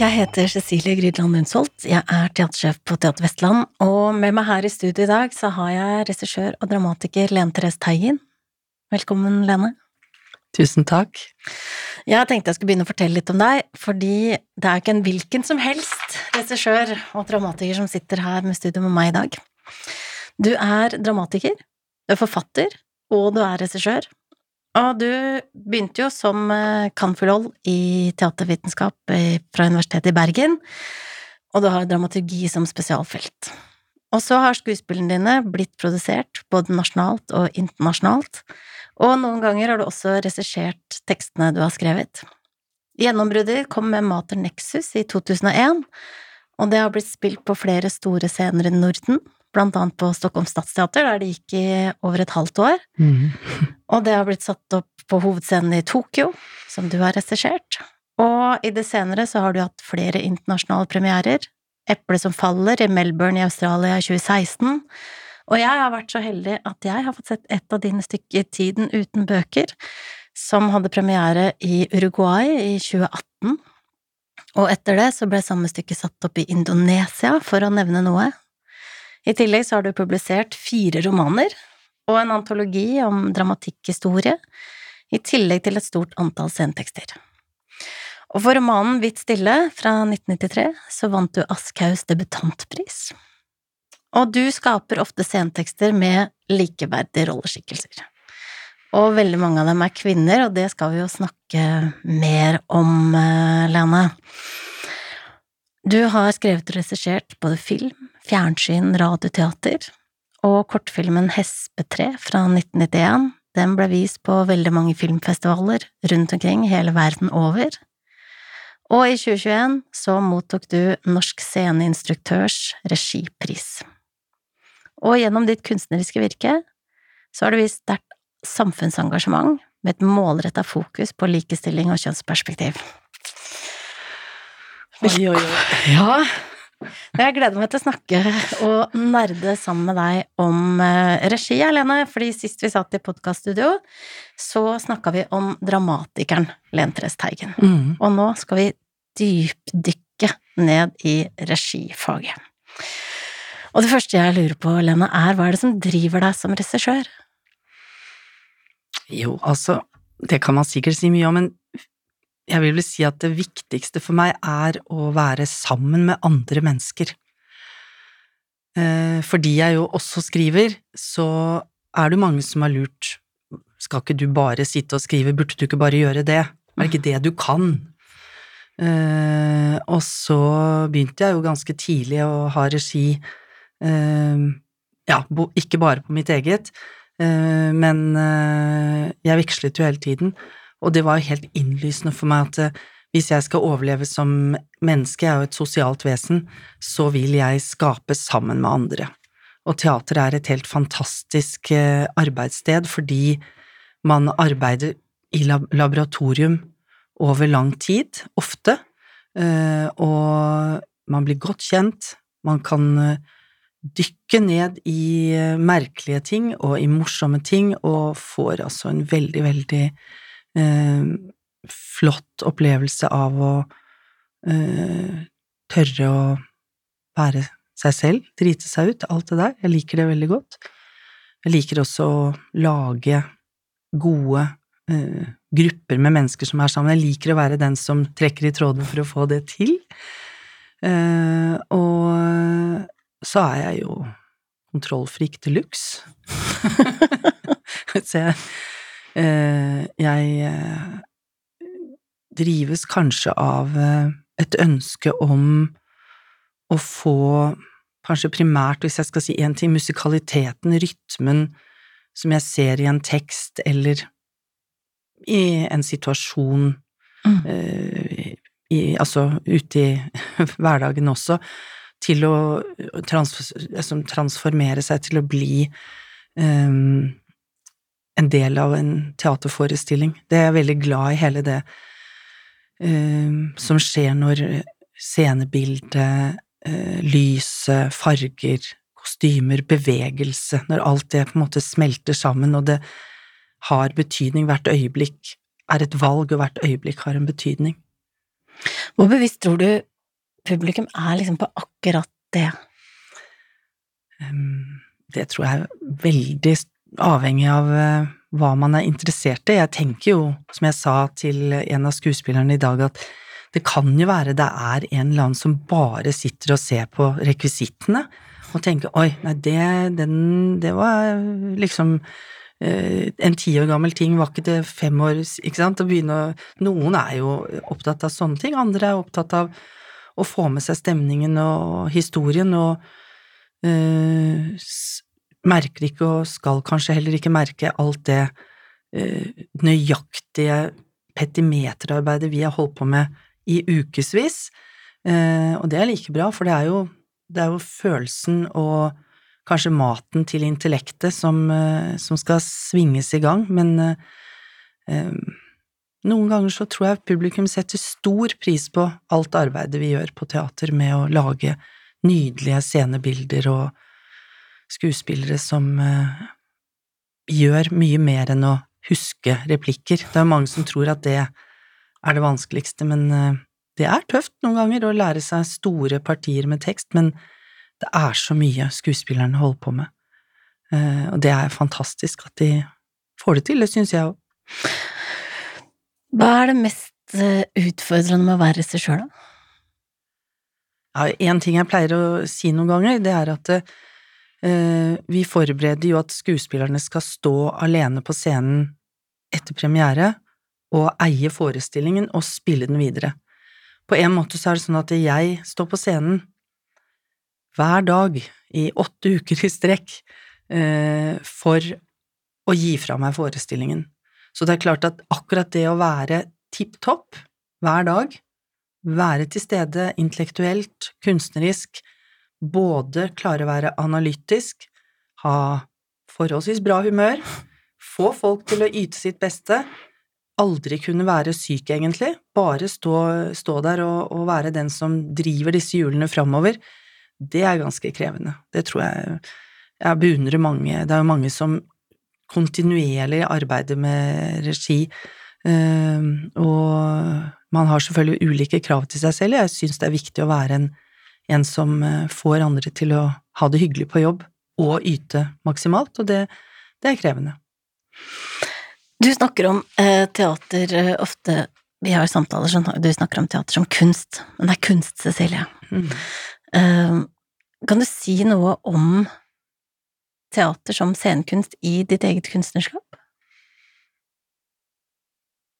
jeg heter Cecilie Grydland Mundsholt. Jeg er teatersjef på Teater Vestland, og med meg her i studio i dag så har jeg regissør og dramatiker Lene Therese Teigen. Velkommen, Lene. Tusen takk. Jeg tenkte jeg skulle begynne å fortelle litt om deg, fordi det er ikke en hvilken som helst regissør og dramatiker som sitter her med studio med meg i dag. Du er dramatiker, du er forfatter, og du er regissør. Og du begynte jo som eh, cand.philol. i teatervitenskap fra Universitetet i Bergen, og du har dramaturgi som spesialfelt. Og så har skuespillene dine blitt produsert både nasjonalt og internasjonalt, og noen ganger har du også regissert tekstene du har skrevet. Gjennombruddet kom med Mater Nexus i 2001, og det har blitt spilt på flere store scener i Norden, blant annet på Stockholm Stadsteater, der det gikk i over et halvt år. Mm. Og det har blitt satt opp på hovedscenen i Tokyo, som du har regissert. Og i det senere så har du hatt flere internasjonale premierer. Eple som faller i Melbourne i Australia i 2016. Og jeg har vært så heldig at jeg har fått sett et av dine stykker Tiden uten bøker, som hadde premiere i Uruguay i 2018. Og etter det så ble samme stykke satt opp i Indonesia, for å nevne noe, i tillegg så har du publisert fire romaner og en antologi om dramatikkhistorie, i tillegg til et stort antall scenetekster. Og for romanen Hvitt stille fra 1993 så vant du Askhaugs debutantpris. Og du skaper ofte scenetekster med likeverdige rolleskikkelser. Og veldig mange av dem er kvinner, og det skal vi jo snakke mer om, eh, Lene. Du har skrevet og regissert både film, fjernsyn, radioteater, og kortfilmen Hespetre fra 1991. Den ble vist på veldig mange filmfestivaler rundt omkring hele verden over. Og i 2021 så mottok du Norsk sceneinstruktørs regipris. Og gjennom ditt kunstneriske virke så har du vist sterkt samfunnsengasjement med et målretta fokus på likestilling og kjønnsperspektiv. Oi, oi, oi. Ja, jeg gleder meg til å snakke og nerde sammen med deg om eh, regi, Lene, fordi sist vi satt i podkaststudio, så snakka vi om dramatikeren Len Therese Teigen. Mm. Og nå skal vi dypdykke ned i regifaget. Og det første jeg lurer på, Lene, er hva er det som driver deg som regissør? Jo, altså, det kan man sikkert si mye om, men jeg vil vel si at det viktigste for meg er å være sammen med andre mennesker. Eh, fordi jeg jo også skriver, så er det mange som har lurt skal ikke du bare sitte og skrive, burde du ikke bare gjøre det, er det ikke det du kan? Eh, og så begynte jeg jo ganske tidlig å ha regi, eh, ja, ikke bare på mitt eget, men jeg vekslet jo hele tiden. Og det var helt innlysende for meg at eh, hvis jeg skal overleve som menneske, jeg er jo et sosialt vesen, så vil jeg skape sammen med andre. Og teater er et helt fantastisk eh, arbeidssted fordi man arbeider i laboratorium over lang tid, ofte, eh, og man blir godt kjent, man kan dykke ned i merkelige ting og i morsomme ting, og får altså en veldig, veldig eh, flott opplevelse av å eh, tørre å være seg selv, drite seg ut, alt det der. Jeg liker det veldig godt. Jeg liker også å lage gode eh, grupper med mennesker som er sammen. Jeg liker å være den som trekker i trådene for å få det til. Eh, og så er jeg jo kontrollfrik de luxe. så jeg jeg eh, drives kanskje av eh, et ønske om å få, kanskje primært, hvis jeg skal si én ting, musikaliteten, rytmen, som jeg ser i en tekst eller i en situasjon, mm. i, altså ute i hverdagen også, til å trans, altså, transformere seg til å bli um, en del av en teaterforestilling. Det er jeg veldig glad i, hele det uh, som skjer når scenebildet, uh, lyset, farger, kostymer, bevegelse, når alt det på en måte smelter sammen, og det har betydning, hvert øyeblikk er et valg, og hvert øyeblikk har en betydning. Hvor bevisst tror du publikum er liksom på akkurat det? Um, det tror jeg er veldig avhengig av uh, hva man er interessert i. Jeg tenker jo, som jeg sa til en av skuespillerne i dag, at det kan jo være det er en eller annen som bare sitter og ser på rekvisittene og tenker oi, nei, det, den, det var liksom uh, en ti år gammel ting, var ikke det fem år, ikke sant, å begynne å Noen er jo opptatt av sånne ting, andre er opptatt av å få med seg stemningen og historien, og uh, merker ikke og skal kanskje heller ikke merke alt det uh, nøyaktige petimeterarbeidet vi har holdt på med i ukevis, uh, og det er like bra, for det er jo, det er jo følelsen og kanskje maten til intellektet som, som skal svinges i gang, men noen ganger så tror jeg publikum setter stor pris på alt arbeidet vi gjør på teater med å lage nydelige scenebilder og skuespillere som uh, gjør mye mer enn å huske replikker. Det er mange som tror at det er det vanskeligste, men uh, det er tøft noen ganger å lære seg store partier med tekst, men det er så mye skuespillerne holder på med, uh, og det er fantastisk at de får det til, det syns jeg òg. Hva er det mest utfordrende med å være regissør, da? Ja, en ting jeg pleier å si noen ganger, det er at uh, vi forbereder jo at skuespillerne skal stå alene på scenen etter premiere og eie forestillingen og spille den videre. På en måte så er det sånn at jeg står på scenen hver dag i åtte uker i strekk uh, for å gi fra meg forestillingen. Så det er klart at akkurat det å være tipp topp hver dag, være til stede intellektuelt, kunstnerisk, både klare å være analytisk, ha forholdsvis bra humør, få folk til å yte sitt beste, aldri kunne være syk, egentlig, bare stå, stå der og, og, være den som driver disse hjulene framover, det er ganske krevende. Det tror jeg Jeg beundrer mange. Det er jo mange som kontinuerlig arbeider med regi, ehm, og man har selvfølgelig ulike krav til seg selv. Jeg syns det er viktig å være en, en, som eh, får andre til å ha det hyggelig på jobb og yte maksimalt, og det, det er krevende. Du snakker om eh, teater eh, ofte Vi har samtaler som du snakker om teater som kunst, men det er kunst, Cecilie. Mm. Eh, kan du si noe om teater som scenekunst i ditt eget kunstnerskap?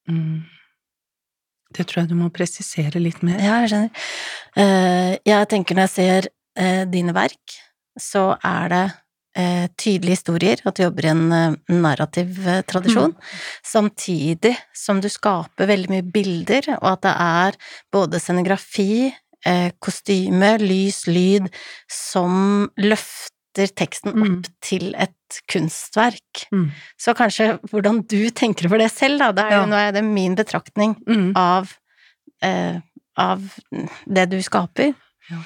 Mm. Det tror jeg du må presisere litt mer. Ja, jeg skjønner. Uh, jeg tenker når jeg ser uh, dine verk, så er det uh, tydelige historier, at du jobber i en narrativ tradisjon, mm. samtidig som du skaper veldig mye bilder, og at det er både scenografi, kostyme, lys, lyd, som løfter setter teksten opp mm. til et kunstverk. Mm. Så kanskje hvordan du tenker over det selv, da. Det er ja. nå er det min betraktning mm. av, eh, av det du skaper. Ja.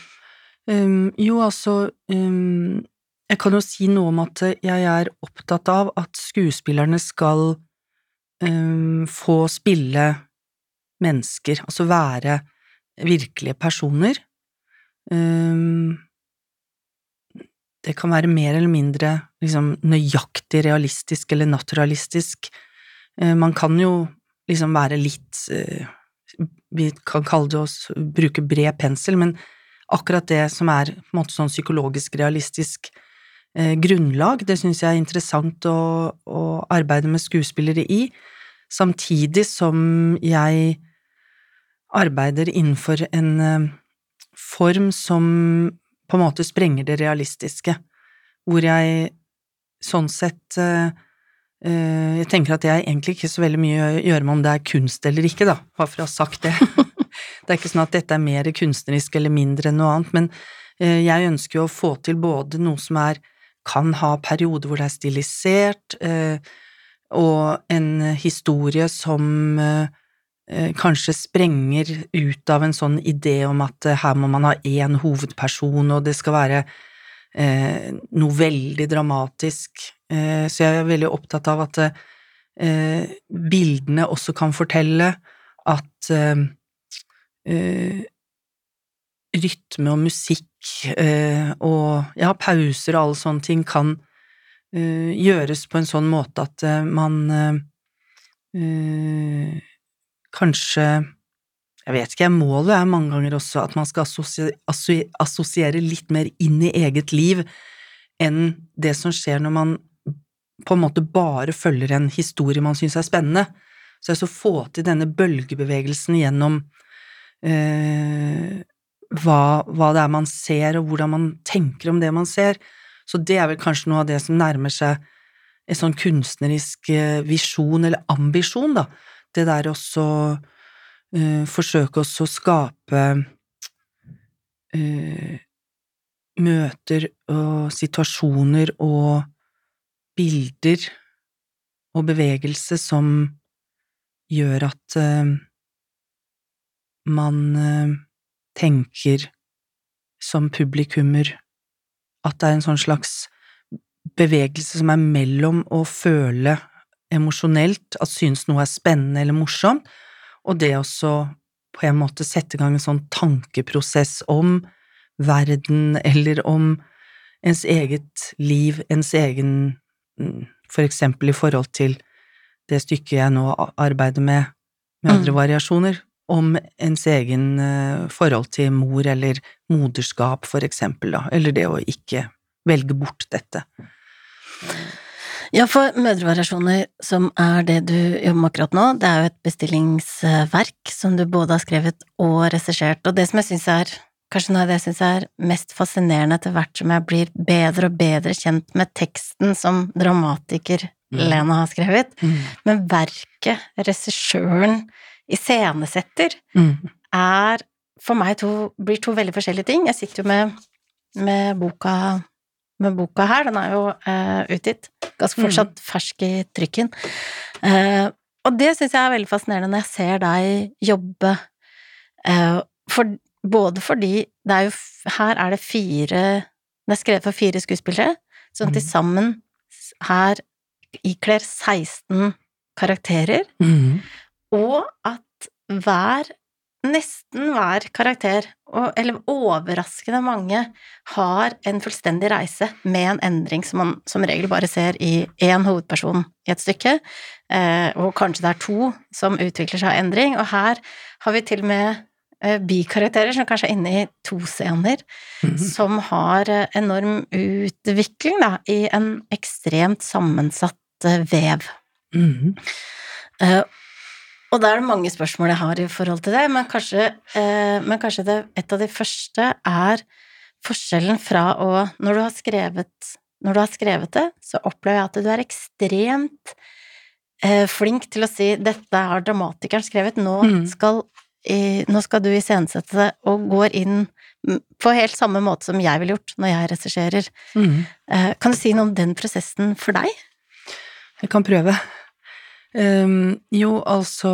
Um, jo, altså um, Jeg kan jo si noe om at jeg er opptatt av at skuespillerne skal um, få spille mennesker, altså være virkelige personer. Um, det kan være mer eller mindre liksom, nøyaktig realistisk eller naturalistisk. Eh, man kan jo liksom være litt eh, Vi kan kalle det å bruke bred pensel, men akkurat det som er på en måte sånn psykologisk realistisk eh, grunnlag, det syns jeg er interessant å, å, arbeide med skuespillere i, samtidig som jeg arbeider innenfor en form som på en måte sprenger det realistiske, hvor jeg sånn sett uh, uh, Jeg tenker at det er egentlig ikke så veldig mye å gjøre med om det er kunst eller ikke, da, bare for å ha sagt det. det er ikke sånn at dette er mer kunstnerisk eller mindre enn noe annet, men uh, jeg ønsker jo å få til både noe som er kan ha perioder hvor det er stilisert, og en historie som Eh, kanskje sprenger ut av en sånn idé om at eh, her må man ha én hovedperson, og det skal være eh, noe veldig dramatisk. Eh, så jeg er veldig opptatt av at eh, bildene også kan fortelle at eh, eh, rytme og musikk eh, og ja, pauser og alle sånne ting kan eh, gjøres på en sånn måte at eh, man eh, eh, kanskje jeg vet ikke, målet er mange ganger også at man skal assosiere litt mer inn i eget liv enn det som skjer når man på en måte bare følger en historie man syns er spennende. Så altså få til denne bølgebevegelsen gjennom eh, hva, hva, det er man ser, og hvordan man tenker om det man ser. Så det er vel kanskje noe av det som nærmer seg en sånn kunstnerisk eh, visjon, eller ambisjon, da. Det der også uh, forsøke også å skape uh, møter og situasjoner og bilder og bevegelse som gjør at uh, man tenker som publikummer. At det er en sånn slags bevegelse som er mellom å føle emosjonelt, at synes noe er spennende eller morsomt, og det også på en måte sette i gang en sånn tankeprosess om verden eller om ens eget liv, ens egen mm, For eksempel i forhold til det stykket jeg nå arbeider med, med andre mm. variasjoner, om ens egen uh, forhold til mor eller moderskap, for eksempel, da, eller det å ikke velge bort dette. Ja, for Mødrevariasjoner, som er det du jobber med akkurat nå, det er jo et bestillingsverk som du både har skrevet og regissert, og det som jeg syns er kanskje noe av det jeg syns er mest fascinerende etter hvert som jeg blir bedre og bedre kjent med teksten som dramatiker mm. Lena har skrevet, mm. men verket regissøren iscenesetter, mm. er for meg to, blir to veldig forskjellige ting. Jeg sitter jo med, med boka med boka her. Den er jo uh, utgitt. Ganske fortsatt mm. fersk i trykken. Uh, og det syns jeg er veldig fascinerende når jeg ser deg jobbe, uh, for, både fordi det er jo Her er det fire Det er skrevet for fire skuespillere, som mm. til sammen her ikler 16 karakterer, mm. og at hver nesten hver karakter, eller overraskende mange, har en fullstendig reise med en endring som man som regel bare ser i én hovedperson i et stykke, eh, og kanskje det er to som utvikler seg av endring, og her har vi til og med eh, bikarakterer som kanskje er inne i to scener, mm -hmm. som har eh, enorm utvikling, da, i en ekstremt sammensatt vev. Mm -hmm. Og da er det mange spørsmål jeg har i forhold til det, men kanskje, eh, men kanskje det, et av de første er forskjellen fra å Når du har skrevet, når du har skrevet det, så opplever jeg at du er ekstremt eh, flink til å si 'dette har dramatikeren skrevet', nå mm. skal, eh, nå skal du iscenesette det, og går inn på helt samme måte som jeg ville gjort når jeg regisserer. Mm. Eh, kan du si noe om den prosessen for deg? Jeg kan prøve. Um, jo, altså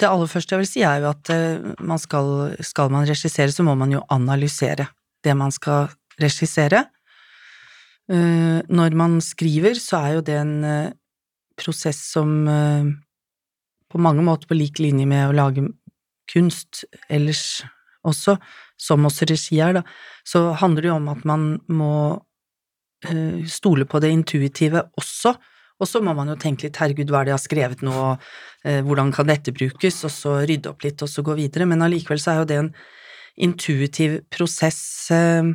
Det aller første jeg vil si, er jo at uh, man skal, skal man regissere, så må man jo analysere det man skal regissere. Uh, når man skriver, så er jo det en uh, prosess som på mange måter på lik linje med å lage kunst ellers også, som også regi er, da, så handler det jo om at man må stole på det intuitive også, og så må man jo tenke litt herregud, hva er det jeg har skrevet nå, eh, hvordan kan dette brukes, og så rydde opp litt, og så gå videre, men allikevel så er jo det en intuitiv prosess, eh,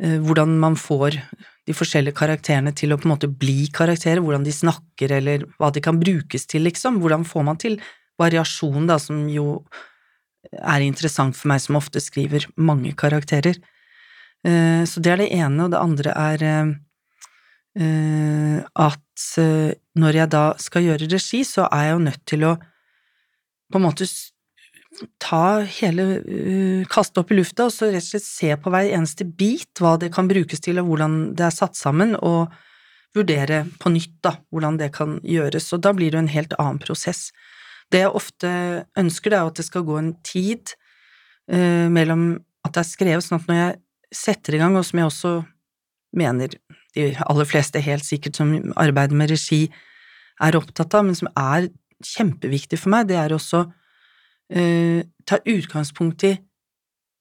eh, hvordan man får de forskjellige karakterene til å på en måte bli karakterer, hvordan de snakker, eller hva de kan brukes til, liksom, hvordan får man til variasjon, da, som jo er interessant for meg som ofte skriver mange karakterer. Så det er det ene, og det andre er at eh, når jeg da skal gjøre regi, så er jeg jo nødt til å på en måte ta hele uh, Kaste opp i lufta og så rett og slett se på hver eneste bit hva det kan brukes til, og hvordan det er satt sammen, og vurdere på nytt da, hvordan det kan gjøres. Og da blir det jo en helt annen prosess. Det jeg ofte ønsker, det er at det skal gå en tid uh, mellom at det er skrevet, sånn at når jeg setter i gang, og som jeg også mener de aller fleste helt sikkert som arbeider med regi, er opptatt av, men som er kjempeviktig for meg, det er også uh, ta utgangspunkt i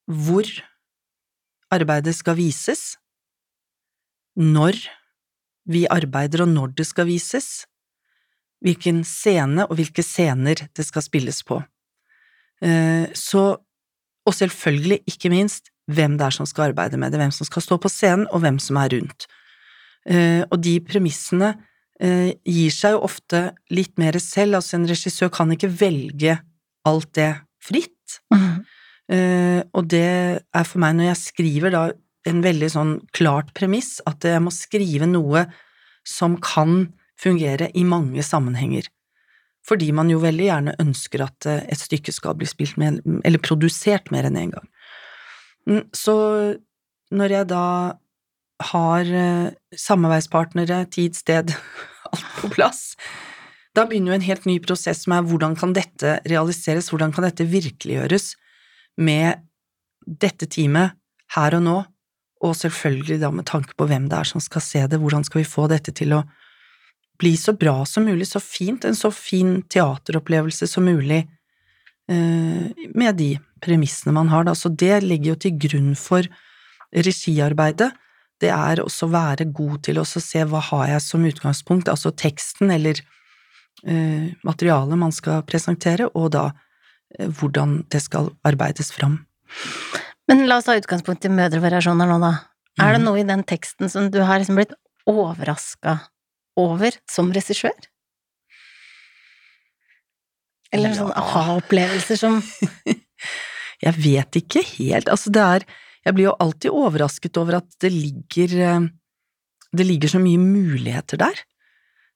hvor arbeidet skal vises, når vi arbeider og når det skal vises, hvilken scene og hvilke scener det skal spilles på. Uh, så, og selvfølgelig, ikke minst, hvem det er som skal arbeide med det, hvem som skal stå på scenen, og hvem som er rundt. Eh, og de premissene eh, gir seg jo ofte litt mer selv, altså en regissør kan ikke velge alt det fritt. Mm. Og det er for meg, når jeg skriver da en veldig sånn klart premiss, at jeg må skrive noe som kan fungere i mange sammenhenger. Fordi man jo veldig gjerne ønsker at et stykke skal bli spilt med, eller produsert mer enn én en gang. Mm, så når jeg da har eh, samarbeidspartnere, tid, sted, alt på plass, da begynner jo en helt ny prosess som er hvordan kan dette realiseres, hvordan kan dette virkeliggjøres med dette teamet her og nå, og selvfølgelig da med tanke på hvem det er som skal se det, hvordan skal vi få dette til å bli så bra som mulig, så fint, en så fin teateropplevelse som mulig eh, med de premissene man har, da. Så det ligger jo til grunn for regiarbeidet. Det er også å være god til å se hva har jeg som utgangspunkt, altså teksten eller eh, materialet man skal presentere, og da eh, hvordan det skal arbeides fram. Men la oss ta utgangspunkt i mødrevariasjoner nå, da. Er det mhm. noe i den teksten som du har liksom blitt overraska over som regissør? Eller ja. sånne aha-opplevelser som Jeg vet ikke helt, altså det er Jeg blir jo alltid overrasket over at det ligger eh, Det ligger så mye muligheter der.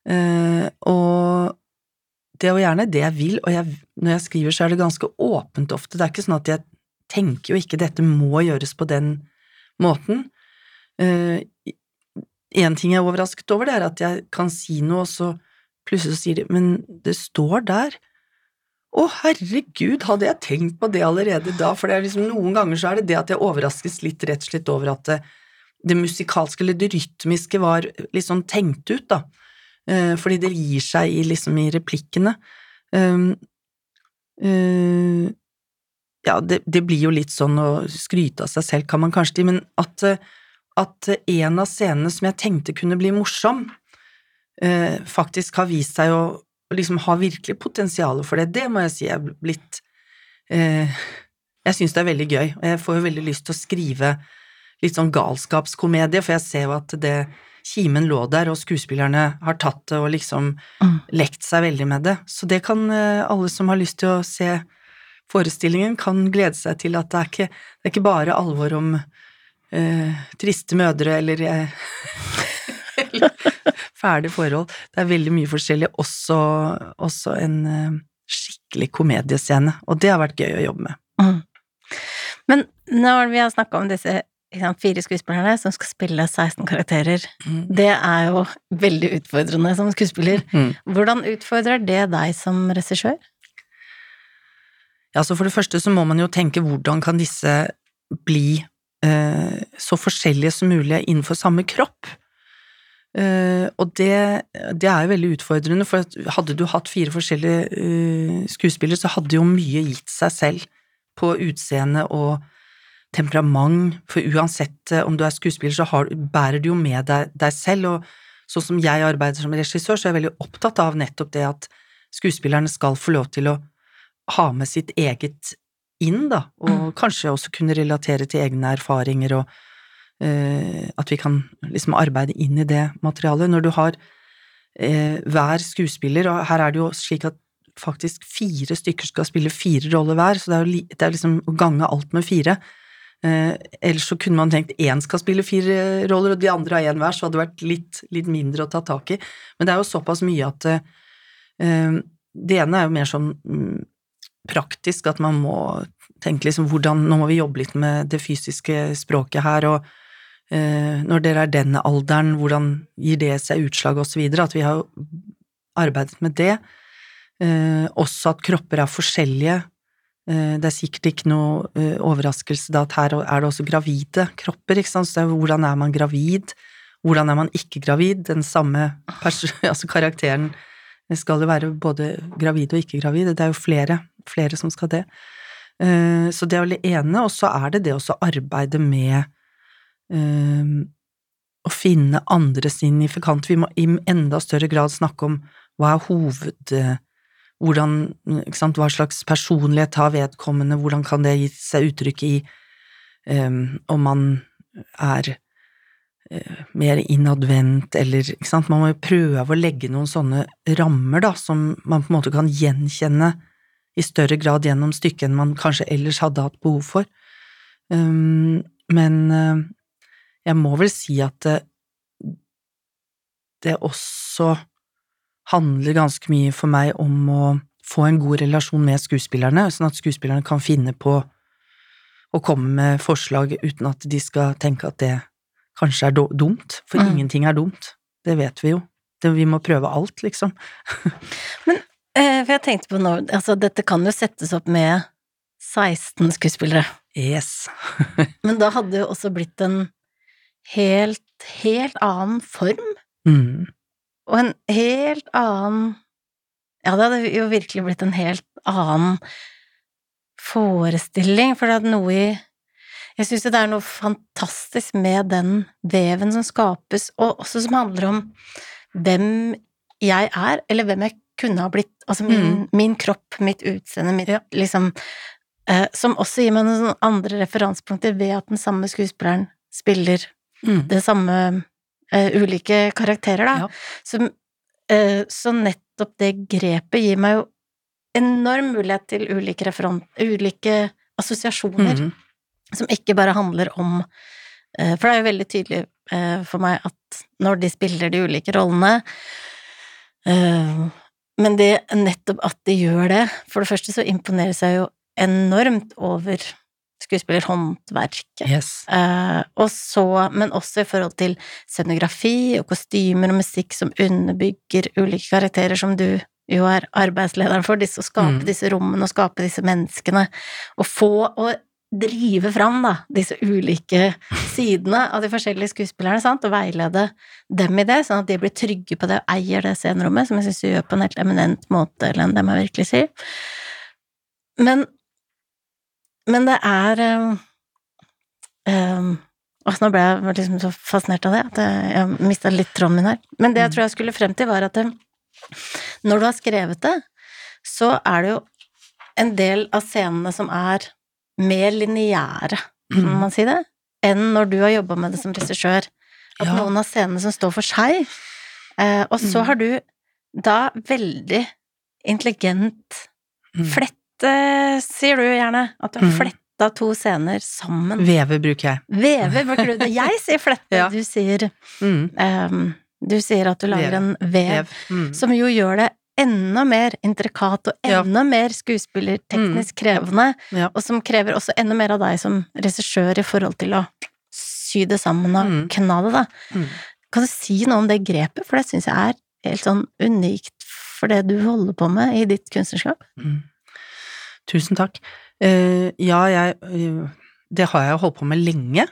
Uh, og det er jo gjerne det jeg vil, og jeg, når jeg skriver så er det ganske åpent ofte, det er ikke sånn at jeg tenker jo ikke dette må gjøres på den måten. Uh, en ting jeg er overrasket over, det er at jeg kan si noe, og så plutselig sier de men det står der. Å, herregud, hadde jeg tenkt på det allerede da? For liksom, noen ganger så er det det at jeg overraskes litt rett og slett over at det, det musikalske eller det rytmiske var litt sånn tenkt ut, da. Eh, fordi det gir seg i, liksom, i replikkene. Um, uh, ja, det, det, blir jo litt sånn å skryte av seg selv, kan man kanskje si, men at at en av scenene som jeg tenkte kunne bli morsom, eh, faktisk har vist seg å liksom ha virkelig potensial for det. Det må jeg si er blitt eh, Jeg syns det er veldig gøy, og jeg får jo veldig lyst til å skrive litt sånn galskapskomedie, for jeg ser jo at det kimen lå der, og skuespillerne har tatt det og liksom mm. lekt seg veldig med det. Så det kan eh, alle som har lyst til å se forestillingen, kan glede seg til at det er ikke, det er ikke bare alvor om eh, triste mødre eller, eh, fæle forhold. Det er veldig mye forskjellig, også, også en eh, skikkelig komediescene, og det har vært gøy å jobbe med. Mm. Men når vi har snakka om disse fire skuespillerne som skal spille 16 karakterer, mm. det er jo veldig utfordrende som skuespiller. Mm. Hvordan utfordrer det deg som regissør? Ja, så For det første så må man jo tenke hvordan kan disse bli eh, så forskjellige som mulig innenfor samme kropp. Eh, og det, det, er jo veldig utfordrende, for hadde du hatt fire forskjellige uh, skuespillere, så hadde jo mye gitt seg selv på utseende og temperament, for uansett eh, om du er skuespiller, så har, bærer du jo med deg, deg selv, og sånn som jeg arbeider som regissør, så er jeg veldig opptatt av nettopp det at skuespillerne skal få lov til å ha med sitt eget inn, da, og mm. kanskje også kunne relatere til egne erfaringer, og uh, at vi kan liksom arbeide inn i det materialet. Når du har uh, hver skuespiller, og her er det jo slik at faktisk fire stykker skal spille fire roller hver, så det er jo det er liksom å gange alt med fire. Eh, ellers så kunne man tenkt én skal spille fire roller, og de andre har én hver, så hadde det vært litt, litt, mindre å ta tak i. Men det er jo såpass mye at det ene er jo mer sånn mm, praktisk at man må tenke liksom hvordan Nå må vi jobbe litt med det fysiske språket her, og eh, når dere er den alderen, hvordan gir det seg utslag, videre. At vi har arbeidet med det. Eh, også at kropper er forskjellige. Eh, det er sikkert ikke noe eh, overraskelse da at her er det også gravide kropper, ikke sant, så er hvordan er man gravid? Hvordan er man ikke gravid? Den samme altså karakteren skal jo være både gravid og ikke gravid, det er jo flere flere som skal det. Eh, så det er vel det ene, og så er det det å arbeide med eh, å finne andre signifikant. Vi må i enda større grad snakke om hva er hoved... Hvordan, ikke sant, hva slags personlighet har vedkommende, hvordan kan det gi seg uttrykk i um, om man er uh, mer innadvendt, eller ikke sant, man må jo prøve å legge noen sånne rammer, da, som man på en måte kan gjenkjenne i større grad gjennom stykket enn man kanskje ellers hadde hatt behov for. Um, men uh, jeg må vel si at det, det også handler ganske mye for meg om å få en god relasjon med skuespillerne, sånn at skuespillerne kan finne på å komme med forslag uten at de skal tenke at det kanskje er dumt, for mm. ingenting er dumt. Det vet vi jo. Det, vi må prøve alt, liksom. Men eh, for jeg tenkte på nå, altså dette kan jo settes opp med 16 skuespillere. Yes. Men da hadde det jo også blitt en helt, helt annen form. Mm. Og en helt annen Ja, det hadde jo virkelig blitt en helt annen forestilling, for det hadde noe i Jeg syns jo det er noe fantastisk med den veven som skapes, og også som handler om hvem jeg er, eller hvem jeg kunne ha blitt. Altså min, mm. min kropp, mitt utseende, mitt ja. liksom eh, Som også gir meg noen andre referansepunkter ved at den samme skuespilleren spiller mm. det samme uh, ulike karakterer, da. Ja. Så, uh, så, nettopp det grepet gir meg jo enorm mulighet til ulike referan... ulike assosiasjoner, mm. som ikke bare handler om uh, For det er jo veldig tydelig for meg at når de spiller de ulike rollene Men det nettopp at de gjør det For det første så imponeres jeg jo enormt over skuespillerhåndverket. Yes. Eh, og så, men også i forhold til scenografi og kostymer og musikk som underbygger ulike karakterer som du jo er arbeidslederen for, disse, å skape mm. disse rommene og skape disse menneskene, og få og drive fram da, disse ulike sidene av de forskjellige skuespillerne, sant, og veilede dem i det, sånn at de blir trygge på det og eier det scenerommet, som jeg syns du gjør på en helt eminent måte, Ellen, det må jeg virkelig si. Men men det er um, um, nå ble jeg liksom så fascinert av det at jeg, mista litt tråden min her. Men det jeg mm. tror jeg skulle frem til, var at det, når du har skrevet det, så er det jo en del av scenene som er mer lineære, kan mm. man si det, enn når du har jobba med det som regissør. At ja. noen av scenene som står for seg. Eh, og så mm. har du da veldig intelligent flett flette, sier du gjerne. At du har mm. fletta to scener sammen. Veve bruker jeg. Veve bruker du. Jeg sier flette, ja. du sier mm. um, Du sier at du lager en vev, vev. Mm. som jo gjør det enda mer intrikat og enda ja. mer skuespillerteknisk mm. krevende, ja. og som krever også enda mer av deg som regissør i forhold til å sy det sammen og mm. kna det, da. Mm. Kan du si noe om det grepet, for det syns jeg er helt sånn unikt for det du holder på med i ditt kunstnerskap? Mm. Tusen takk. Uh, ja, jeg uh, Det har jeg holdt på med lenge.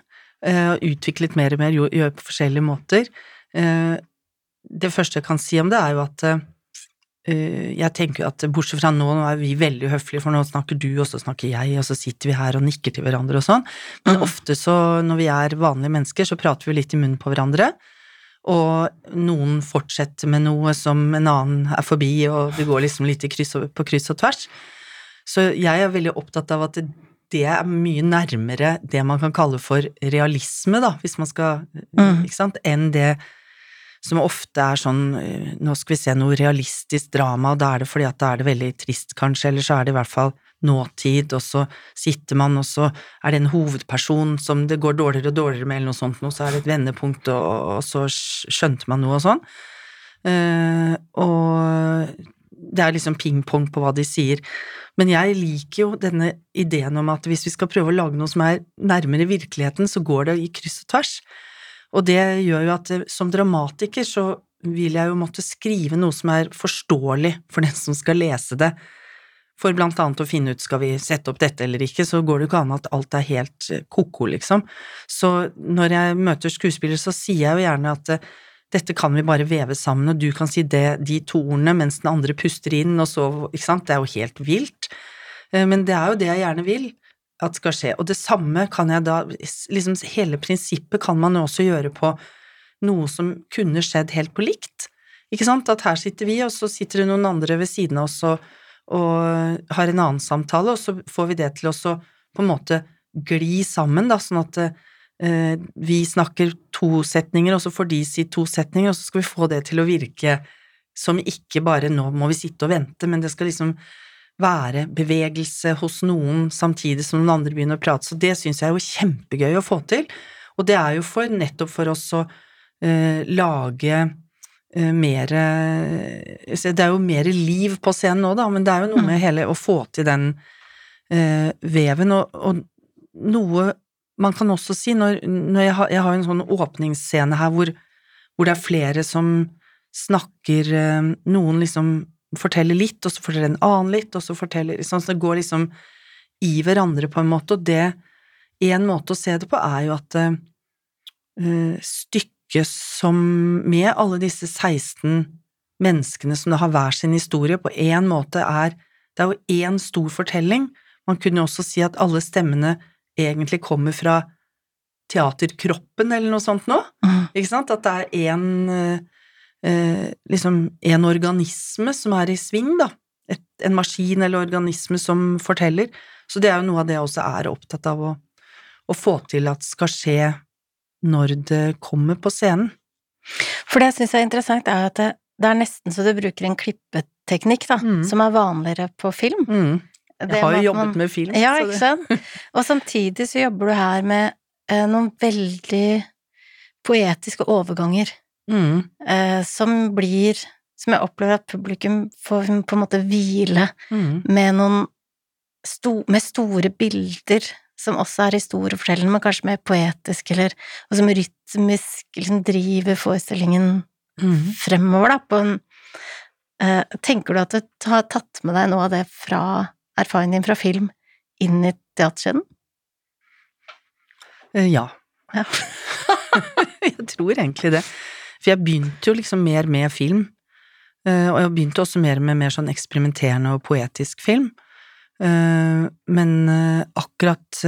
Uh, utviklet mer og mer, gjør på forskjellige måter. det første jeg kan si om det, er jo at jeg tenker at bortsett fra nå, nå er vi veldig høflige, for nå snakker du, og så snakker jeg, og så sitter vi her og nikker til hverandre og sånn, men mm. ofte så, når vi er vanlige mennesker, så prater vi litt i munnen på hverandre, og noen fortsetter med noe som en annen er forbi, og det går liksom litt kryss på kryss og tvers. Så jeg er veldig opptatt av at det er mye nærmere det man kan kalle for realisme, da, hvis man skal mm. Ikke sant, enn det som ofte er sånn Nå skal vi se noe realistisk drama, og da er det fordi at da er det veldig trist, kanskje, eller så er det i hvert fall nåtid, og så sitter man, og så er det en hovedperson som det går dårligere og dårligere med, eller noe sånt, noe, så er det et vendepunkt, og, og så skjønte man noe og sånn. Uh, og det er liksom ping-pong på hva de sier. Men jeg liker jo denne ideen om at hvis vi skal prøve å lage noe som er nærmere virkeligheten, så går det i kryss og tvers. Og det gjør jo at som dramatiker så vil jeg jo måtte skrive noe som er forståelig for den som skal lese det. For blant annet å finne ut skal vi sette opp dette eller ikke, så går det jo ikke an at alt er helt ko-ko, liksom. Så når jeg møter skuespillere, så sier jeg jo gjerne at dette kan vi bare veve sammen, og du kan si det, de to ordene mens den andre puster inn, og så Ikke sant, det er jo helt vilt. Eh, Men det er jo det jeg gjerne vil at skal skje, og det samme kan jeg da liksom Hele prinsippet kan man jo også gjøre på noe som kunne skjedd helt på likt. Ikke sant? At her sitter vi, og så sitter det noen andre ved siden av oss og, og har en annen samtale, og så får vi det til å på en måte gli sammen, da, sånn at eh, vi snakker to setninger, og så får de si to setninger, og så skal vi få det til å virke som ikke bare nå må vi sitte og vente, men det skal liksom være bevegelse hos noen samtidig som noen andre begynner å prate, så det syns jeg er jo kjempegøy å få til, og det er jo for, nettopp for oss å eh, lage eh, mer Det er jo mer liv på scenen nå, da, men det er jo noe med hele å få til den eh, veven, og, og noe man kan også si, når, når jeg, har, jeg har en sånn åpningsscene her hvor, hvor det er flere som snakker eh, Noen liksom forteller litt, og så forteller en annen litt, og så forteller sånn, Så det går liksom i hverandre på en måte, og det En måte å se det på er jo at uh, stykket som Med alle disse 16 menneskene som da har hver sin historie, på en måte er Det er jo én stor fortelling. Man kunne også si at alle stemmene egentlig kommer fra teaterkroppen eller noe sånt nå, Mm. ikke sant? At det er en eh, liksom en organisme som er i sving, da. Et, en maskin eller organisme som forteller. Så det er jo noe av det jeg også er opptatt av å, å få til at skal skje når det kommer på scenen. For det jeg syns er interessant, er at det, det er nesten så du bruker en klippeteknikk, da, Mm. som er vanligere på film. Mm. Jeg har jo jobbet man- med film. Ja, ikke sant? Og samtidig så jobber du her med eh, noen veldig poetiske overganger, Mm. eh, som blir Som jeg opplever at publikum får på en måte hvile Mm. med noen sto, med store bilder, som også er historiefortellende, men kanskje mer poetisk, eller og som rytmisk liksom driver forestillingen Mm. fremover, da, på en eh, Tenker du at du har tatt med deg noe av det fra erfaringen din fra film inn i teaterskjeden? Eh, Ja. Ja. jeg tror egentlig det. For jeg begynte jo liksom mer med film, eh, og jeg begynte også mer med mer sånn eksperimenterende og poetisk film. Eh, Men akkurat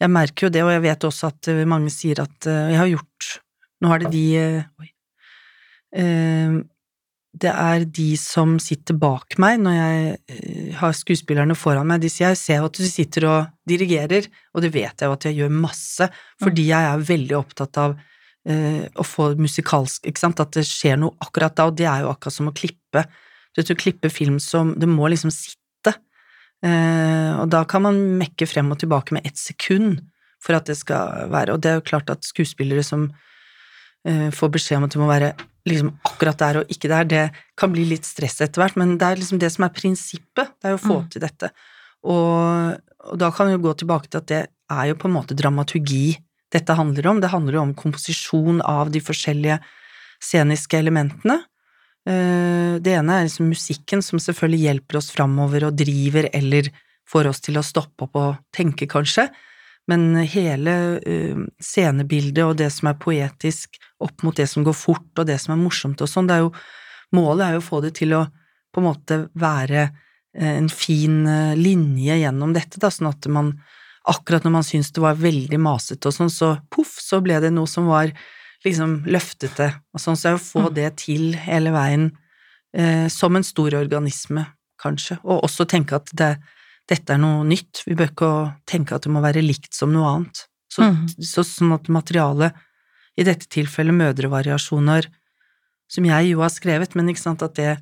Jeg merker jo det, og jeg vet også at mange sier at jeg har gjort Nå er det de Oi. Det er de som sitter bak meg når jeg eh, har skuespillerne foran meg. De sier jeg ser at du sitter og dirigerer, og det vet jeg jo at jeg gjør masse, fordi jeg er veldig opptatt av eh, å få musikalsk Ikke sant, at det skjer noe akkurat da, og det er jo akkurat som å klippe. Du vet, å klippe film som Det må liksom sitte. Eh, og da kan man mekke frem og tilbake med ett sekund for at det skal være Og det er jo klart at skuespillere som eh, får beskjed om at det må være liksom akkurat der og ikke der, det kan bli litt stress etter hvert, men det er liksom det som er prinsippet, det er å få Mm. til dette. Og, og da kan vi jo gå tilbake til at det er jo på en måte dramaturgi dette handler om. Det handler jo om komposisjon av de forskjellige sceniske elementene. Eh, Det ene er liksom musikken, som selvfølgelig hjelper oss framover og driver eller får oss til å stoppe opp og tenke, kanskje. Men hele eh, scenebildet og det som er poetisk opp mot det som går fort, og det som er morsomt og sånn, det er jo Målet er jo å få det til å på en måte være eh, en fin eh, linje gjennom dette, da, sånn at man akkurat når man syntes det var veldig masete og sånn, så poff, så ble det noe som var liksom løftete og sånn, så jeg å få Mm. det til hele veien eh, som en stor organisme, kanskje, og også tenke at det, dette er noe nytt, vi bør ikke tenke at det må være likt som noe annet. Så, mm. så, sånn at materialet, i dette tilfellet mødrevariasjoner, som jeg jo har skrevet, men ikke sant at det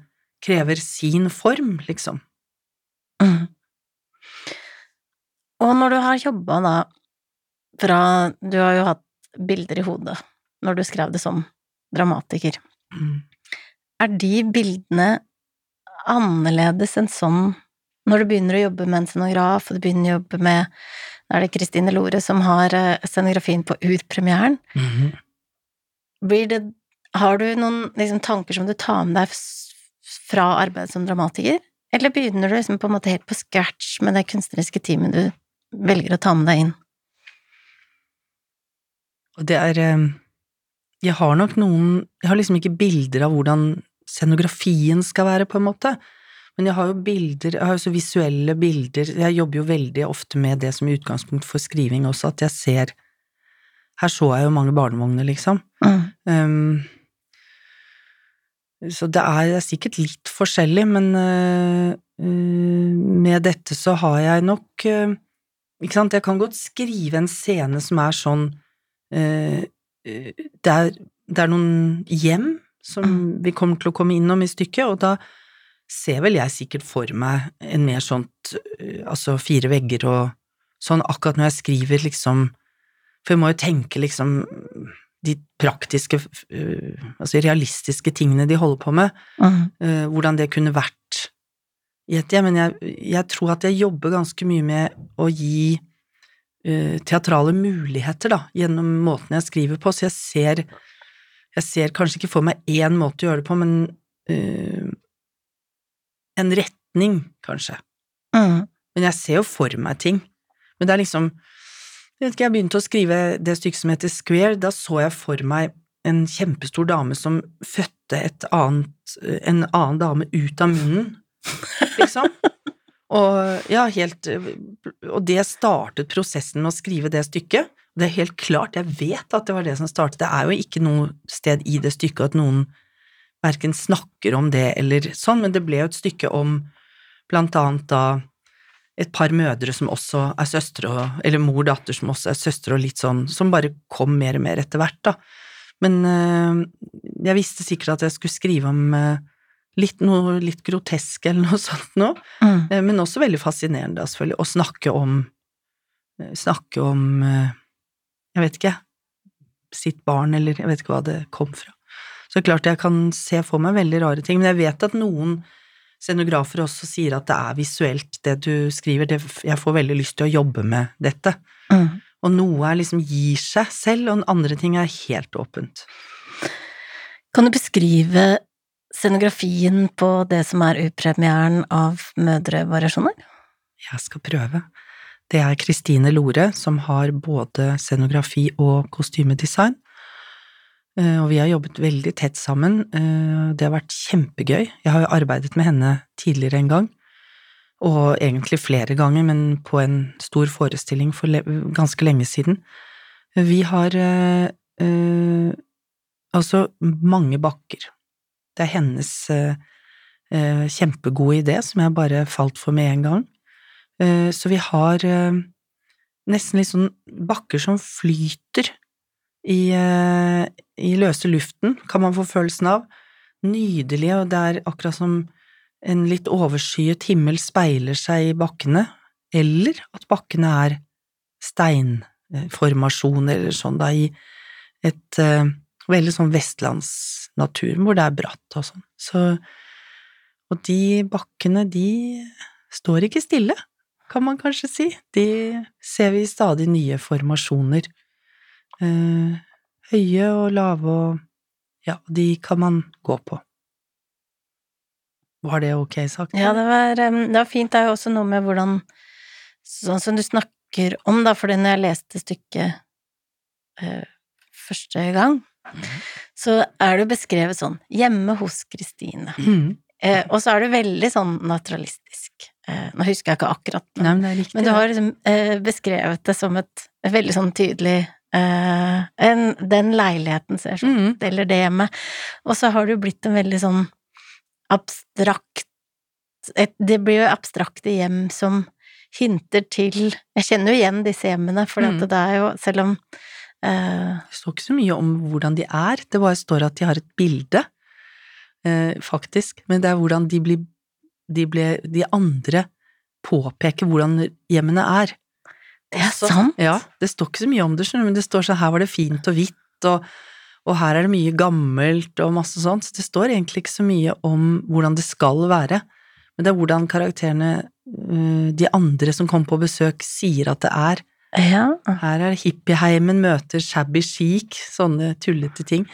krever sin form, liksom. Mm. Og når du har jobba da fra Du har jo hatt bilder i hodet når du skrev det som dramatiker. Mm. Er de bildene annerledes enn sånn når du begynner å jobbe med en scenograf, og du begynner å jobbe med Da er det Kristine Lore som har eh, scenografien på urpremieren. Mhm. Blir det Har du noen liksom, tanker som du tar med deg fra arbeidet som dramatiker? Eller begynner du liksom på en måte helt på scratch med det kunstneriske teamet du velger å ta med deg inn? Og det er eh, Jeg har nok noen Jeg har liksom ikke bilder av hvordan scenografien skal være, på en måte, Men jeg har jo bilder, jeg har jo så visuelle bilder, jeg jobber jo veldig ofte med det som utgangspunkt for skriving også, at jeg ser Her så jeg jo mange barnevogner, liksom. Mm. Um, så det er, det er sikkert litt forskjellig, men uh, uh, med dette så har jeg nok uh, Ikke sant, jeg kan godt skrive en scene som er sånn det er, det er noen hjem som Mm. vi kommer til å komme innom i stykket, og da ser vel jeg sikkert for meg en mer sånt altså fire vegger og sånn akkurat når jeg skriver liksom For jeg må jo tenke liksom de praktiske, altså realistiske tingene de holder på med, Mm. hvordan det kunne vært i et hjem. Men jeg, jeg tror at jeg jobber ganske mye med å gi uh, teatrale muligheter, da, gjennom måten jeg skriver på, så jeg ser jeg ser kanskje ikke for meg én måte å gjøre det på, men uh, en retning, kanskje. Mm. Men jeg ser jo for meg ting. Men det er liksom Jeg vet ikke, jeg begynte å skrive det stykket som heter Square, da så jeg for meg en kjempestor dame som fødte et annet, en annen dame ut av munnen, liksom. Og ja, helt Og det startet prosessen med å skrive det stykket. Det er helt klart, jeg vet at det var det som startet. Det er jo ikke noe sted i det stykket at noen verken snakker om det eller sånn, men det ble jo et stykke om blant annet da et par mødre som også er søstre, og, eller mor og datter som også er søstre, og litt sånn, som bare kom mer og mer etter hvert, da. Men øh, jeg visste sikkert at jeg skulle skrive om øh, litt noe litt grotesk eller noe sånt noe, Mm. eh, men også veldig fascinerende, da, selvfølgelig, å snakke om Snakke om Jeg vet ikke, sitt barn, eller jeg vet ikke hva det kom fra. Så klart jeg kan se for meg veldig rare ting, men jeg vet at noen scenografer også sier at det er visuelt, det du skriver. Det, jeg får veldig lyst til å jobbe med dette. Mm. Og noe er liksom gir seg selv, og andre ting er helt åpent. Kan du beskrive scenografien på det som er upremieren av Mødrevariasjoner? Jeg skal prøve. Det er Kristine Lore som har både scenografi og kostymedesign. Eh, Og vi har jobbet veldig tett sammen. Eh, Det har vært kjempegøy. Jeg har jo arbeidet med henne tidligere en gang, og egentlig flere ganger, men på en stor forestilling for ganske lenge siden. Vi har eh, eh, altså mange bakker. Det er hennes eh, kjempegode idé som jeg bare falt for med en gang. Så vi har nesten litt sånn bakker som flyter i, eh, i løse luften, kan man få følelsen av. Nydelige, og det er akkurat som en litt overskyet himmel speiler seg i bakkene, eller at bakkene er steinformasjoner eller sånn da, i et uh, veldig sånn vestlandsnatur, hvor det er bratt og sånn. Så, og de bakkene, de står ikke stille, kan man kanskje si. De ser vi i stadig nye formasjoner. Eh, høye og lave og ja, de kan man gå på. Var det ok sagt? Ja, det var, det var fint. Det er jo også noe med hvordan Sånn som du snakker om, da, fordi når jeg leste stykket eh, første gang, så er det beskrevet sånn Hjemme hos Kristine. Mm. Eh, og så er det veldig sånn naturalistisk. Eh, nå husker jeg ikke akkurat, Nei, men det er riktig. men du har liksom eh, beskrevet det som et veldig sånn tydelig en, Den leiligheten ser sånn ut, eller det hjemmet. Og så har det jo blitt en veldig sånn abstrakt et, Det blir jo abstrakte hjem som hinter til Jeg kjenner jo igjen disse hjemmene, for Mm. det er jo Selv om uh, Det står ikke så mye om hvordan de er, det bare står at de har et bilde, uh, faktisk, men det er hvordan de blir, de, ble, de andre påpeker hvordan hjemmene er. Det er sant! Ja, det står ikke så mye om det, men det står sånn her var det fint og hvitt, og, og her er det mye gammelt og masse sånt, så det står egentlig ikke så mye om hvordan det skal være, men det er hvordan karakterene, eh, de andre som kommer på besøk, sier at det er. Ja. Her er hippieheimen møter shabby chic, sånne tullete ting.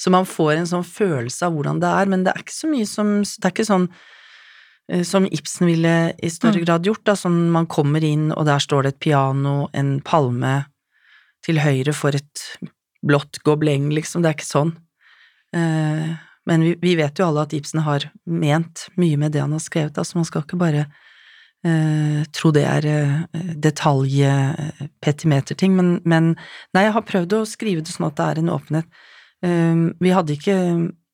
Så man får en sånn følelse av hvordan det er, men det er ikke så mye som Det er ikke sånn som Ibsen ville i større Mm. grad gjort, da, som man kommer inn, og der står det et piano, en palme til høyre for et blått gobleng, liksom, det er ikke sånn. Eh, Men vi, vi, vet jo alle at Ibsen har ment mye med det han har skrevet, altså man skal ikke bare eh, tro det er eh, detalj-petimeterting, men, men, nei, jeg har prøvd å skrive det sånn at det er en åpenhet. Eh, vi hadde ikke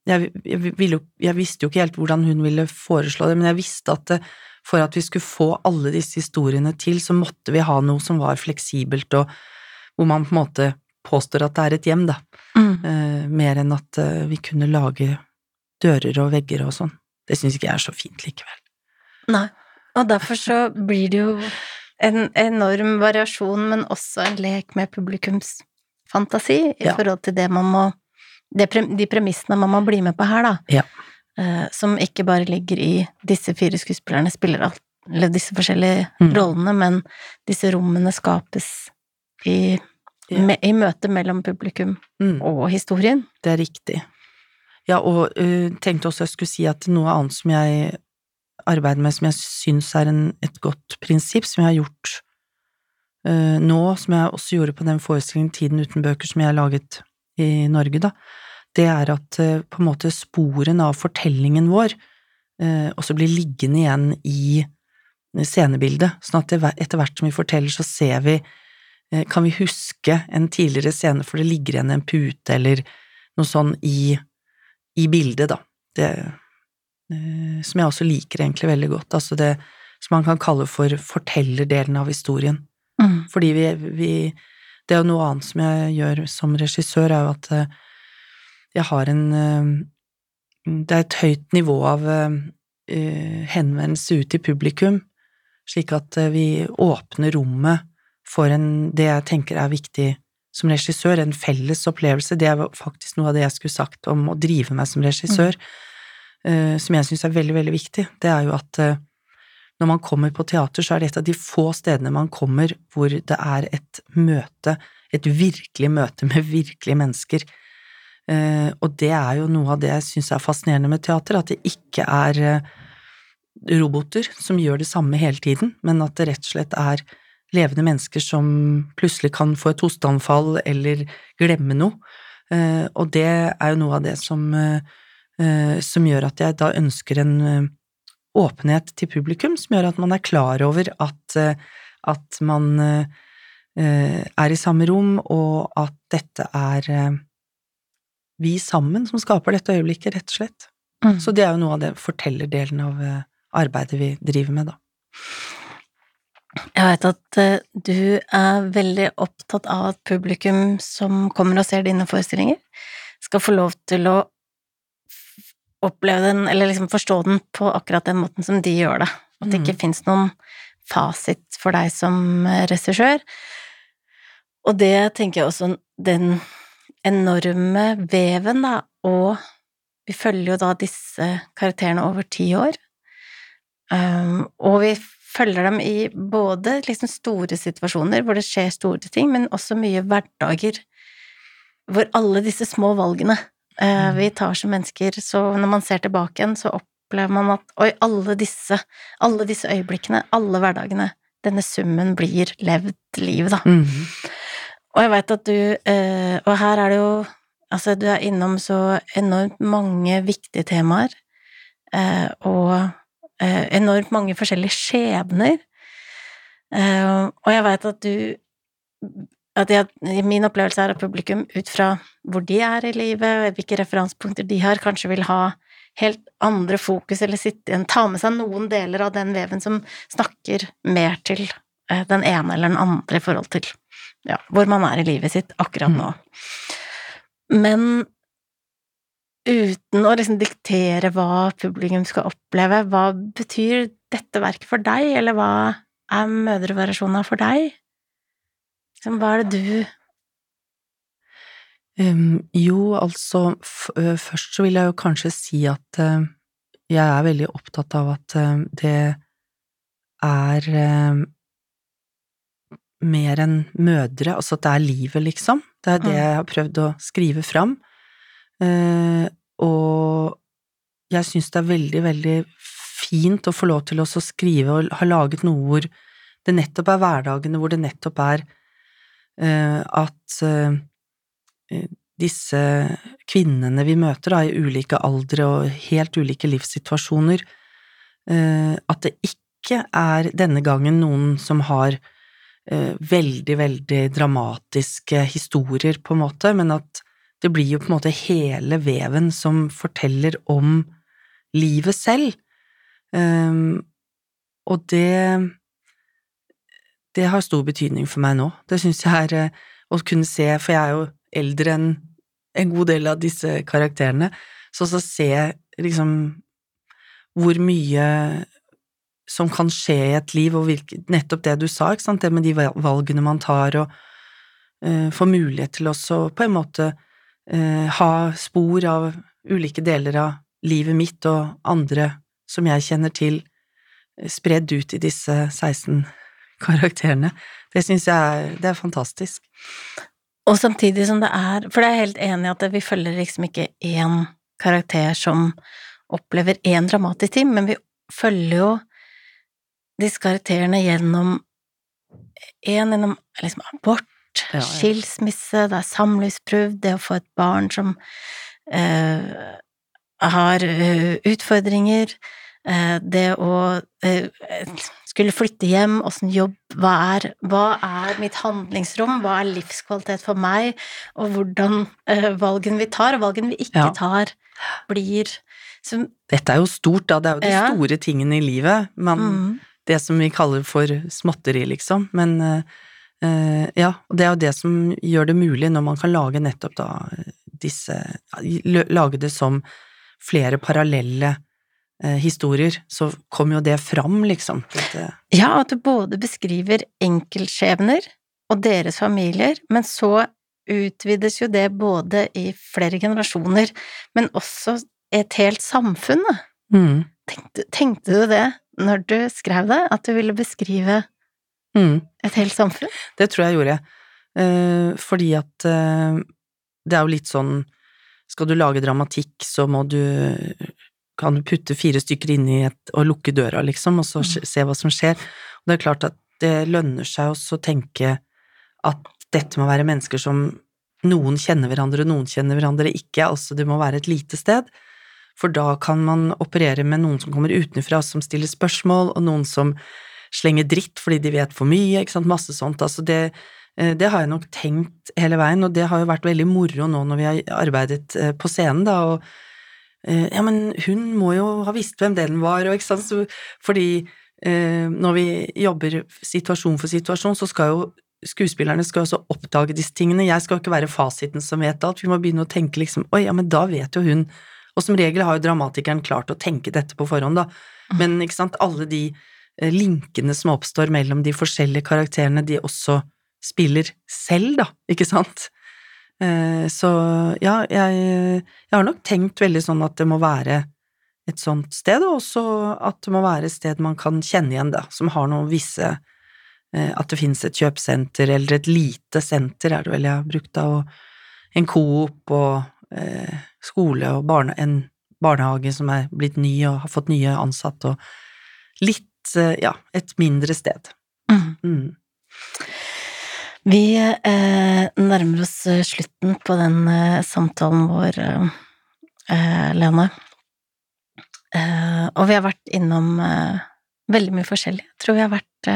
jeg, jeg, ville, jeg, visste jo ikke helt hvordan hun ville foreslå det, men jeg visste at det, for at vi skulle få alle disse historiene til, så måtte vi ha noe som var fleksibelt, og hvor man på en måte påstår at det er et hjem, da, mm. eh, mer enn at eh, vi kunne lage dører og vegger og sånn. Det syns ikke jeg er så fint likevel. Nei, og derfor så blir det jo en enorm variasjon, men også en lek med publikums fantasi i ja. forhold til det man må det, De premissene man må bli med på her, da. Ja. Eh, som ikke bare ligger i disse fire skuespillerne spiller alt, eller disse forskjellige mm. rollene, men disse rommene skapes i, ja. me, i møte mellom publikum mm. og historien. Det er riktig. Ja, og uh, tenkte også jeg skulle si at noe annet som jeg arbeider med, som jeg syns er en, et godt prinsipp, som jeg har gjort uh, nå, som jeg også gjorde på den forestillingen Tiden uten bøker som jeg laget i Norge, da, det er at uh, på en måte sporene av fortellingen vår også blir liggende igjen i scenebildet, sånn at etter hvert som vi forteller, så ser vi kan vi huske en tidligere scene, for det ligger igjen en pute eller noe sånn i i bildet, da. Det, eh, som jeg også liker egentlig veldig godt. Altså det som man kan kalle for fortellerdelen av historien. Mm. Fordi vi, vi, Det er jo noe annet som jeg gjør som regissør, er jo at eh, jeg har en eh, Det er et høyt nivå av henvendelse ut til publikum, slik at vi åpner rommet for en, det jeg tenker er viktig som regissør, en felles opplevelse. Det er faktisk noe av det jeg skulle sagt om å drive meg som regissør, mm. som jeg syns er veldig, veldig viktig. Det er jo at når man kommer på teater, så er det et av de få stedene man kommer hvor det er et møte, et virkelig møte med virkelige mennesker. Uh, og det er jo noe av det jeg syns er fascinerende med teater, at det ikke er roboter som gjør det samme hele tiden, men at det rett og slett er levende mennesker som plutselig kan få et hosteanfall eller glemme noe. Eh, og det er jo noe av det som, eh, som gjør at jeg da ønsker en eh, åpenhet til publikum, som gjør at man er klar over at, at man er i samme rom, og at dette er vi sammen som skaper dette øyeblikket, rett og slett. Mm. Så det er jo noe av det fortellerdelen av arbeidet vi driver med, da. Jeg vet at du er veldig opptatt av at publikum som kommer og ser dine forestillinger, skal få lov til å oppleve den, eller liksom forstå den på akkurat den måten som de gjør det. At det ikke mm. fins noen fasit for deg som regissør. Og det tenker jeg også den enorme veven, da, og vi følger jo da disse karakterene over ti år. Um, og vi følger dem i både liksom store situasjoner hvor det skjer store ting, men også mye hverdager hvor alle disse små valgene eh. Vi tar som mennesker, så når man ser tilbake igjen, så opplever man at oi, alle disse, alle disse øyeblikkene, alle hverdagene, denne summen blir levd liv, da. Mm. Og jeg veit at du eh, Og her er det jo Altså, du er innom så enormt mange viktige temaer, eh, og eh, enormt mange forskjellige skjebner. Eh, og jeg veit at du at jeg, Min opplevelse er at publikum, ut fra hvor de er i livet, hvilke referansepunkter de har, kanskje vil ha helt andre fokus, eller sitte ta med seg noen deler av den veven som snakker mer til eh, den ene eller den andre i forhold til ja, hvor man er i livet sitt akkurat nå. Men uten å liksom diktere hva publikum skal oppleve, hva betyr dette verket for deg, eller hva er mødrevariasjonen for deg? Hva er det du um, Jo, altså, først så vil jeg jo kanskje si at uh, jeg er veldig opptatt av at uh, det er uh, mer enn mødre, altså at det er livet, liksom. Det er det mm. jeg har prøvd å skrive fram. Og jeg syns det er veldig, veldig fint å få lov til å skrive og ha laget noe hvor det nettopp er hverdagene, hvor det nettopp er at eh, disse kvinnene vi møter, da, i ulike aldre og helt ulike livssituasjoner, eh, at det ikke er denne gangen noen som har eh, veldig, veldig dramatiske historier, på en måte, men at det blir jo på en måte hele veven som forteller om livet selv. Og det det har stor betydning for meg nå. Det syns jeg er å kunne se, for jeg er jo eldre enn en god del av disse karakterene, så å se liksom hvor mye som kan skje i et liv, og hvilke, nettopp det du sa, ikke sant, det med de valgene man tar, og uh, få mulighet til også på en måte uh, ha spor av ulike deler av livet mitt og andre som jeg kjenner til, spredd ut i disse 16 karakterene. Det syns jeg det er fantastisk. Og samtidig som det er For det er jeg helt enig i at vi følger liksom ikke én karakter som opplever én dramatisk ting, men vi følger jo disse karakterene gjennom én gjennom liksom abort, ja, ja. skilsmisse, det er samlivsbrudd, det å få et barn som eh, har uh, utfordringer, uh, det å uh, skulle flytte hjem, åssen jobb hva er, hva er mitt handlingsrom, hva er livskvalitet for meg, og hvordan uh, valgene vi tar, og valgene vi ikke ja. tar, blir som Dette er jo stort, da, det er jo de ja. store tingene i livet, man, mm. det som vi kaller for småtteri, liksom, men uh, ja, og det er jo det som gjør det mulig når man kan lage nettopp da disse Lage det som flere parallelle historier, så kom jo det fram, liksom. Ja, at du både beskriver enkeltskjebner og deres familier, men så utvides jo det både i flere generasjoner, men også et helt samfunn. Mm. Tenkte, tenkte, du det når du skrev det, at du ville beskrive mm. et helt samfunn? Det tror jeg gjorde, eh, fordi at eh, det er jo litt sånn skal du lage dramatikk, så må du kan du putte fire stykker inn i et og lukke døra, liksom, og så mm. se hva som skjer. Og det er klart at det lønner seg også å tenke at dette må være mennesker som noen kjenner hverandre, noen kjenner hverandre ikke, altså det må være et lite sted. For da kan man operere med noen som kommer utenfra, som stiller spørsmål, og noen som slenger dritt fordi de vet for mye, ikke sant, masse sånt. Altså det, eh, det har jeg nok tenkt hele veien, og det har jo vært veldig moro nå når vi har arbeidet eh, på scenen, da, og ja, men hun må jo ha visst hvem den var, og ikke sant, så, fordi eh, når vi jobber situasjon for situasjon, så skal jo skuespillerne skal også oppdage disse tingene. Jeg skal jo ikke være fasiten som vet alt, vi må begynne å tenke liksom oi, ja, men da vet jo hun Og som regel har jo dramatikeren klart å tenke dette på forhånd, da, mm. men ikke sant, alle de eh, linkene som oppstår mellom de forskjellige karakterene, de også spiller selv, da, ikke sant? Eh, så ja, jeg, jeg, har nok tenkt veldig sånn at det må være et sånt sted, og også at det må være et sted man kan kjenne igjen, da, som har noen visse eh, At det finnes et kjøpesenter, eller et lite senter, er det vel jeg har brukt, da, og en Coop og eh, skole og barne, en barnehage som er blitt ny og har fått nye ansatte, og litt, eh, ja, et mindre sted. Mm. Mm. Vi eh, nærmer oss eh, slutten på den eh, samtalen vår, eh, eh Lene. Eh, og vi har vært innom veldig mye forskjellig. Jeg tror vi har vært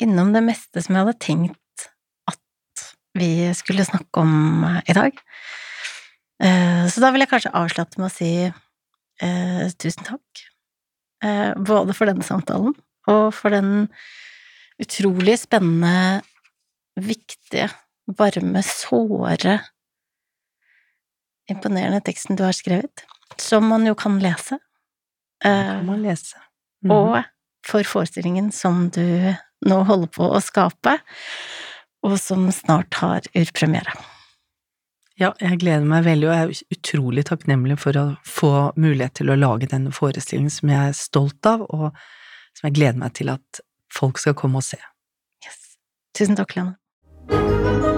innom det meste som jeg hadde tenkt at vi skulle snakke om i dag. så da vil jeg kanskje avslutte med å si tusen takk. både for denne samtalen og for den utrolig spennende viktige, varme, såre Imponerende teksten du har skrevet, som man jo kan lese. Kan man lese. Mm. Og for forestillingen som du nå holder på å skape, og som snart har urpremiere. Ja, jeg gleder meg veldig, og jeg er utrolig takknemlig for å få mulighet til å lage denne forestillingen som jeg er stolt av, og som jeg gleder meg til at folk skal komme og se. Yes. Tusen takk, Lene. Thank you.